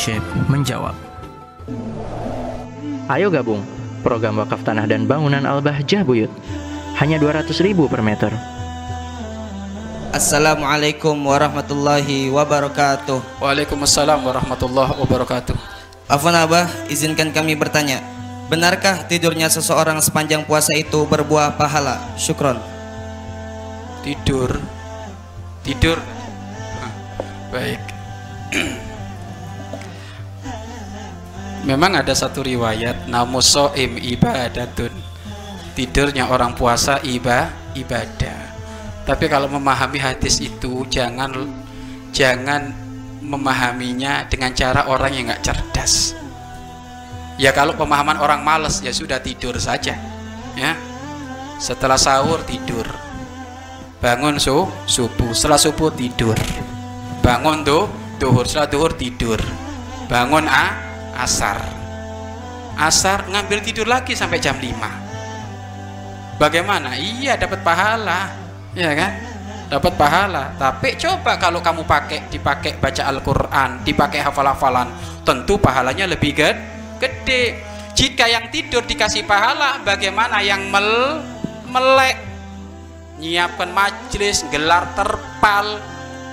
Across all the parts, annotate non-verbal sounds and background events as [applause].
Syekh menjawab. Ayo gabung program wakaf tanah dan bangunan Al-Bahjah Buyut. Hanya 200 ribu per meter. Assalamualaikum warahmatullahi wabarakatuh. Waalaikumsalam warahmatullahi wabarakatuh. Afwan Abah, izinkan kami bertanya. Benarkah tidurnya seseorang sepanjang puasa itu berbuah pahala? Syukron. Tidur. Tidur. Hah, Baik. Memang ada satu riwayat namusoim ibadatun. Tidurnya orang puasa iba ibadah. Tapi kalau memahami hadis itu jangan jangan memahaminya dengan cara orang yang nggak cerdas. Ya kalau pemahaman orang males ya sudah tidur saja. Ya. Setelah sahur tidur. Bangun su subuh, setelah subuh tidur. Bangun tuh duhur, setelah duhur tidur. Bangun a asar. Asar ngambil tidur lagi sampai jam 5. Bagaimana? Iya dapat pahala. Ya kan? Dapat pahala. Tapi coba kalau kamu pakai dipakai baca Al-Qur'an, dipakai hafal-hafalan, tentu pahalanya lebih ged- gede. Jika yang tidur dikasih pahala, bagaimana yang mel melek? Nyiapkan majelis, gelar terpal,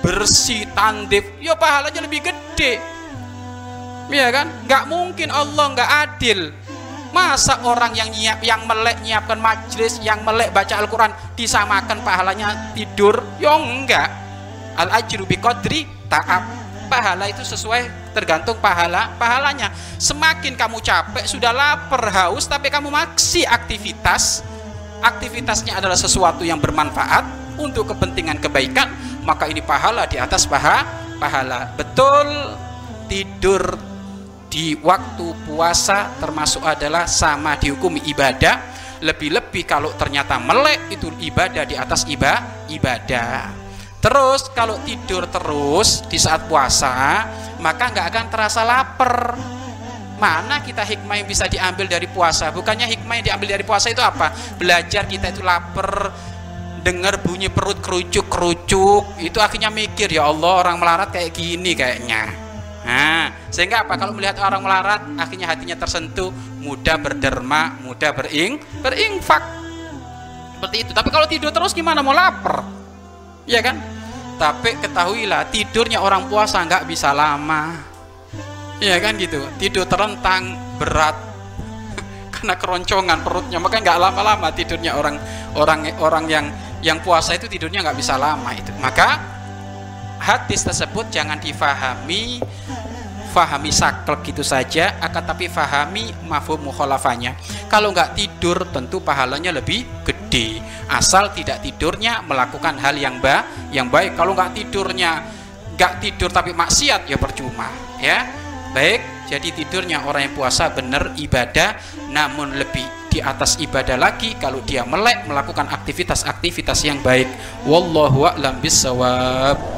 bersih, tandif, ya pahalanya lebih gede. Iya kan? Nggak mungkin Allah nggak adil. Masa orang yang nyiap, yang melek nyiapkan majelis, yang melek baca Al-Quran disamakan pahalanya tidur? Ya enggak. Al ajru bi qadri ta'ab. Pahala itu sesuai tergantung pahala pahalanya. Semakin kamu capek, sudah lapar, haus, tapi kamu masih aktivitas, aktivitasnya adalah sesuatu yang bermanfaat untuk kepentingan kebaikan, maka ini pahala di atas paha, pahala. Betul tidur di waktu puasa termasuk adalah sama dihukumi ibadah. Lebih-lebih kalau ternyata melek itu ibadah di atas iba, ibadah. Terus kalau tidur terus di saat puasa maka nggak akan terasa lapar. Mana kita hikmah yang bisa diambil dari puasa? Bukannya hikmah yang diambil dari puasa itu apa? Belajar kita itu lapar dengar bunyi perut kerucuk-kerucuk itu akhirnya mikir ya Allah orang melarat kayak gini kayaknya Nah, sehingga apa? Kalau melihat orang melarat, akhirnya hatinya tersentuh, mudah berderma, mudah bering, berinfak. Seperti itu. Tapi kalau tidur terus gimana? Mau lapar, ya kan? Tapi ketahuilah, tidurnya orang puasa nggak bisa lama, ya kan gitu. Tidur terentang, berat, [laughs] karena keroncongan perutnya, maka nggak lama-lama tidurnya orang orang orang yang yang puasa itu tidurnya nggak bisa lama itu. Maka hadis tersebut jangan difahami fahami saklek gitu saja akan tapi fahami mafhum mukhalafanya kalau nggak tidur tentu pahalanya lebih gede. Asal tidak tidurnya melakukan hal yang ba yang baik. Kalau nggak tidurnya nggak tidur tapi maksiat ya percuma ya. Baik jadi tidurnya orang yang puasa benar ibadah namun lebih di atas ibadah lagi kalau dia melek melakukan aktivitas-aktivitas yang baik. Wallahu a'lam bissawab